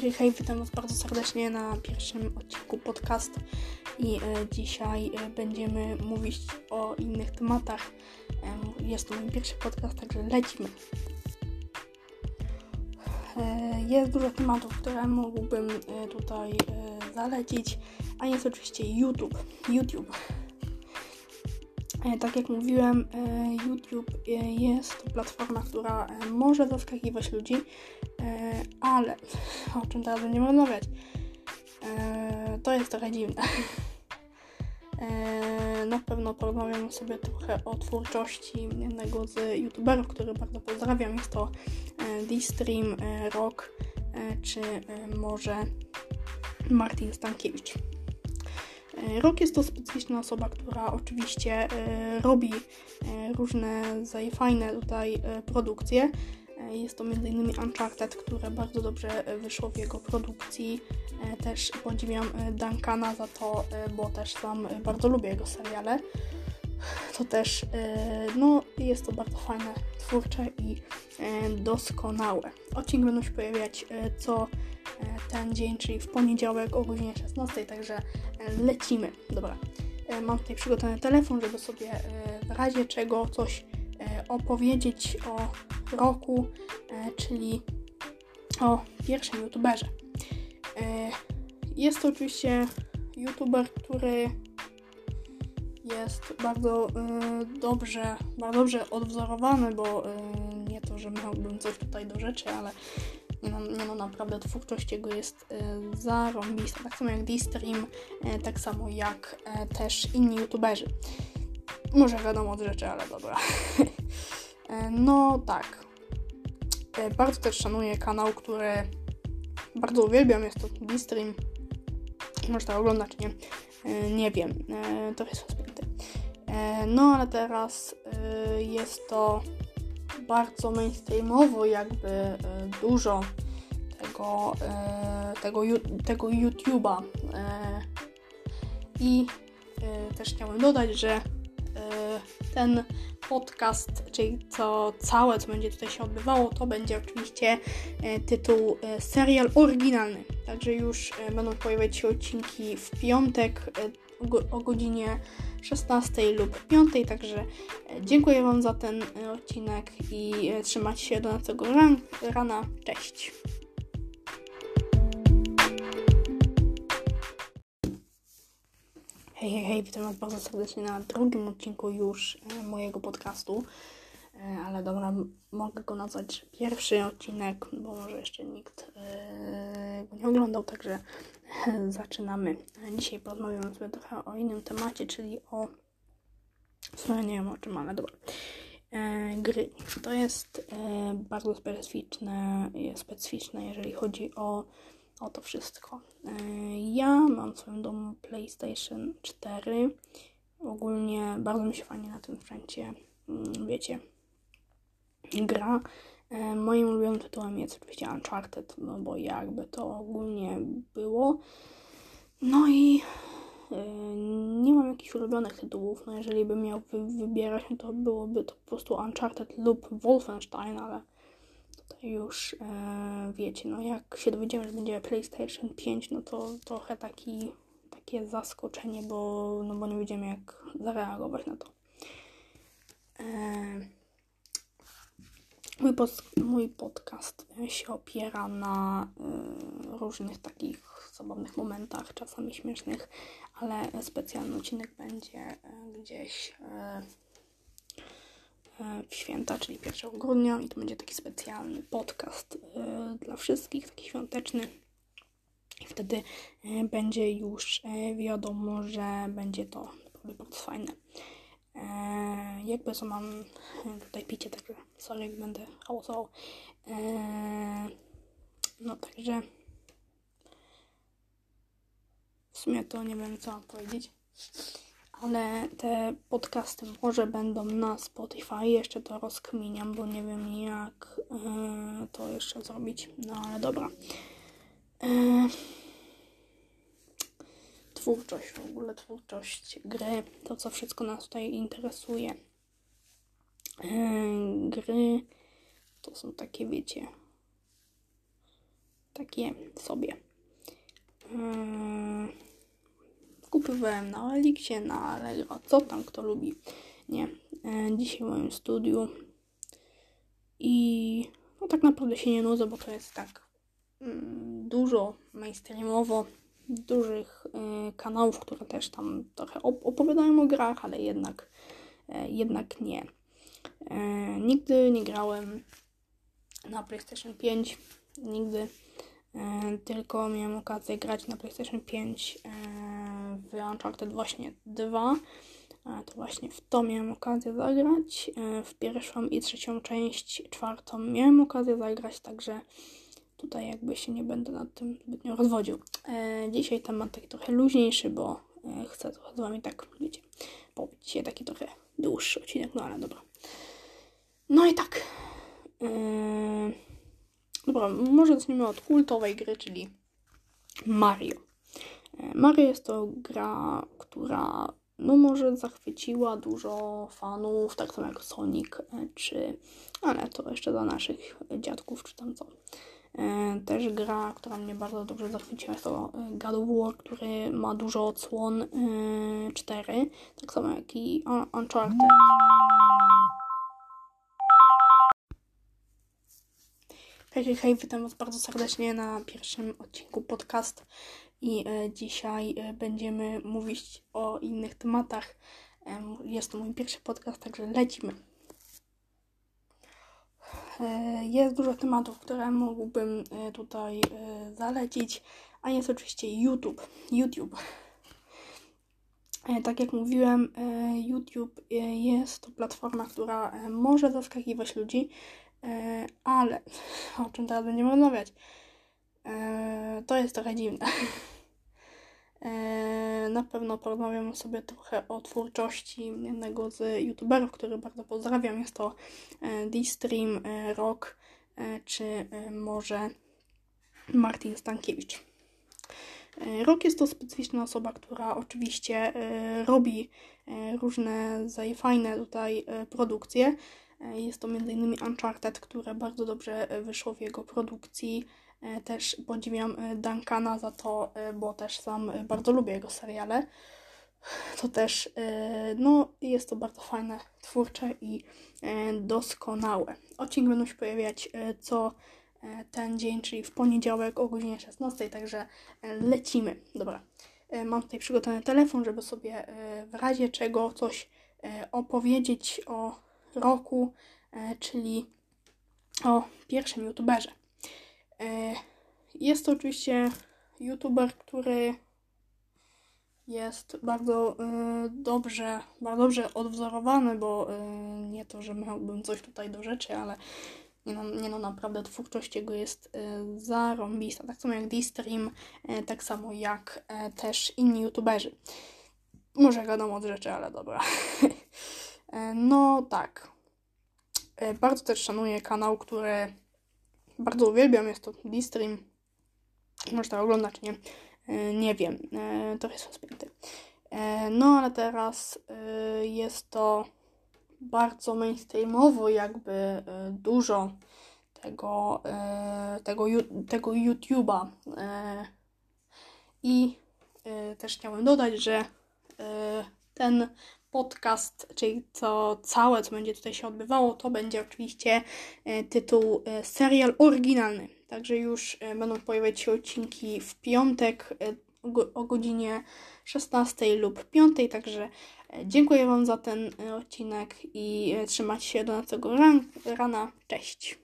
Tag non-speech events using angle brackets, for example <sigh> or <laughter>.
Hej, hej, witam Was bardzo serdecznie na pierwszym odcinku podcastu i e, dzisiaj e, będziemy mówić o innych tematach. E, jest to mój pierwszy podcast, także lecimy. E, jest dużo tematów, które mógłbym e, tutaj e, zalecić, a jest oczywiście YouTube. YouTube. Tak jak mówiłem, YouTube jest to platforma, która może zaskakiwać ludzi, ale o czym teraz będziemy rozmawiać? E, To jest trochę dziwne. E, Na pewno porozmawiamy sobie trochę o twórczości jednego z youtuberów, który bardzo pozdrawiam. Jest to e, D-Stream, e, Rock, e, czy może Martin Stankiewicz. Rock jest to specyficzna osoba, która oczywiście robi różne fajne tutaj produkcje. Jest to m.in. Uncharted, które bardzo dobrze e, wyszło w jego produkcji. E, Też podziwiam e, Duncana za to, bo też sam bardzo lubię jego seriale. To też, no, jest to bardzo fajne, twórcze i doskonałe. Odcinki będą się pojawiać co ten dzień, czyli w poniedziałek o godzinie 16, także lecimy. Dobra, mam tutaj przygotowany telefon, żeby sobie w razie czego coś opowiedzieć o roku, e, czyli o pierwszym youtuberze. E, Jest to oczywiście youtuber, który jest bardzo e, dobrze, bardzo dobrze odwzorowany, bo e, nie to, że miałbym coś tutaj do rzeczy, ale nie no, no naprawdę twórczość jego jest e, zarąbista. Tak samo jak D-Stream, e, tak samo jak e, też inni youtuberzy. Może wiadomo od rzeczy, ale dobra. <laughs> E, no tak. E, bardzo też szanuję kanał, który bardzo uwielbiam. Jest to D-Stream. Może to oglądać, nie? E, nie wiem. To jest rozpięty. E, no ale teraz jest to bardzo mainstreamowo, jakby dużo tego, tego, tego YouTube'a. I też chciałbym dodać, że ten podcast, czyli to całe, co będzie tutaj się odbywało, to będzie oczywiście e, tytuł e, serial oryginalny. Także już będą pojawiać się odcinki w piątek o go- o godzinie 16 lub 5, także dziękuję Wam za ten odcinek i trzymajcie się do następnego ran- rana. Cześć! Hej, hej, hej, witam Was bardzo serdecznie na drugim odcinku już e, mojego podcastu. E, Ale dobra, mogę go nazwać pierwszy odcinek, bo może jeszcze nikt e, go nie oglądał, także zaczynamy. Dzisiaj porozmawiamy sobie trochę o innym temacie, czyli o. W sumie nie wiem o czym, ale dobra. Gry. To jest bardzo specyficzne, specyficzne, jeżeli chodzi o, o to wszystko. E, ja mam w swoim domu PlayStation 4. Ogólnie bardzo mi się fajnie na tym sprzęcie, mm, wiecie, gra. E, moim ulubionym tytułem jest oczywiście Uncharted, no bo jakby to ogólnie było. No i e, nie mam jakichś ulubionych tytułów. No jeżeli bym miał wy wybierać, no to byłoby to po prostu Uncharted lub Wolfenstein, ale już e, wiecie, no jak się dowiedziałem, że będzie PlayStation 5, no to trochę taki, takie zaskoczenie, bo, no bo nie wiedziałem jak zareagować na to. E, Mój, pos- mój podcast e, się opiera na y, różnych takich zabawnych momentach, czasami śmiesznych, ale specjalny odcinek będzie e, gdzieś e, w święta, czyli 1 grudnia i to będzie taki specjalny podcast e, dla wszystkich, taki świąteczny. I wtedy e, będzie już e, wiadomo, że będzie to bardzo fajne. E, jakby co mam e, tutaj picie, także sorry, będę hałasował. E, no także w sumie to nie wiem co powiedzieć, ale te podcasty może będą na Spotify, jeszcze to rozkminiam, bo nie wiem jak e, to jeszcze zrobić, no ale dobra. E, twórczość, w ogóle twórczość gry, to co wszystko nas tutaj interesuje. E, gry to są takie, wiecie, takie sobie. Yy, kupowałem na Elixie, na Allegro, co tam kto lubi. Nie. Yy, dzisiaj w moim studiu i no tak naprawdę się nie nudzę, bo to jest tak mm, dużo mainstreamowo, dużych y, kanałów, które też tam trochę op opowiadają o grach, ale jednak, y, jednak nie. Nigdy nie grałem na PlayStation 5, nigdy tylko miałem okazję grać na PlayStation 5 w Uncharted właśnie 2. To właśnie w to miałem okazję zagrać. W pierwszą i trzecią część, czwartą miałem okazję zagrać, także tutaj jakby się nie będę nad tym zbytnio rozwodził. E, dzisiaj temat taki trochę luźniejszy, bo e, chcę trochę z Wami tak, wiecie, pobyć dzisiaj taki trochę dłuższy odcinek, no ale dobra. No i tak. E, dobra, może zaczniemy od kultowej gry, czyli Mario. Mario jest to gra, która no może zachwyciła dużo fanów, tak samo jak Sonic, e, czy ale to jeszcze dla naszych dziadków, czy tam co. E, też gra, która mnie bardzo dobrze zachwyciła, jest to e, God of War, który ma dużo odsłon 4, e, tak samo jak i Uncharted. Hej, hej, witam Was bardzo serdecznie na pierwszym odcinku podcast i e, dzisiaj e, będziemy mówić o innych tematach. E, jest to mój pierwszy podcast, także lecimy. Jest dużo tematów, które mógłbym tutaj zalecić, a jest oczywiście YouTube. YouTube. Tak jak mówiłem, YouTube jest to platforma, która może zaskakiwać ludzi, ale <laughs> o czym teraz będziemy rozmawiać? To jest trochę dziwne. <laughs> E, na pewno porozmawiamy sobie trochę o twórczości jednego z youtuberów, który bardzo pozdrawiam. Jest to e, D-Stream, e, Rock, czy może Martin Stankiewicz. Rock jest to specyficzna osoba, która oczywiście robi różne fajne tutaj produkcje. Jest to m.in. Uncharted, które bardzo dobrze wyszło w jego produkcji. E, też podziwiam e, Duncana za to, e, bo też sam bardzo lubię jego seriale. To też, no, jest to bardzo fajne, twórcze i doskonałe. Odcinki będą się pojawiać co ten dzień, czyli w poniedziałek o godzinie 16, także lecimy. Dobra, mam tutaj przygotowany telefon, żeby sobie w razie czego coś opowiedzieć o roku, czyli o pierwszym youtuberze. E, jest to oczywiście youtuber, który jest bardzo y, dobrze, bardzo dobrze odwzorowany, bo y, nie to, że miałbym coś tutaj do rzeczy, ale nie no, nie no naprawdę twórczość jego jest zarąbista. Tak samo jak D-Stream, tak samo jak też inni youtuberzy. Może wiadomo od rzeczy, ale dobra. <laughs> no tak. bardzo też szanuję kanał, który bardzo uwielbiam, jest to D-Stream. Może to oglądać, nie? E, nie wiem, e, to jest rozpięty. E, no ale teraz jest to bardzo mainstreamowo, jakby dużo tego, tego, tego YouTube'a. I też chciałem dodać, że ten podcast, czyli to całe, co będzie tutaj się odbywało, to będzie oczywiście e, tytuł e, serial oryginalny. Także już e, będą pojawiać się odcinki w piątek o godzinie 16 lub 5. Także dziękuję Wam za ten odcinek i trzymajcie się do następnego rana. Cześć.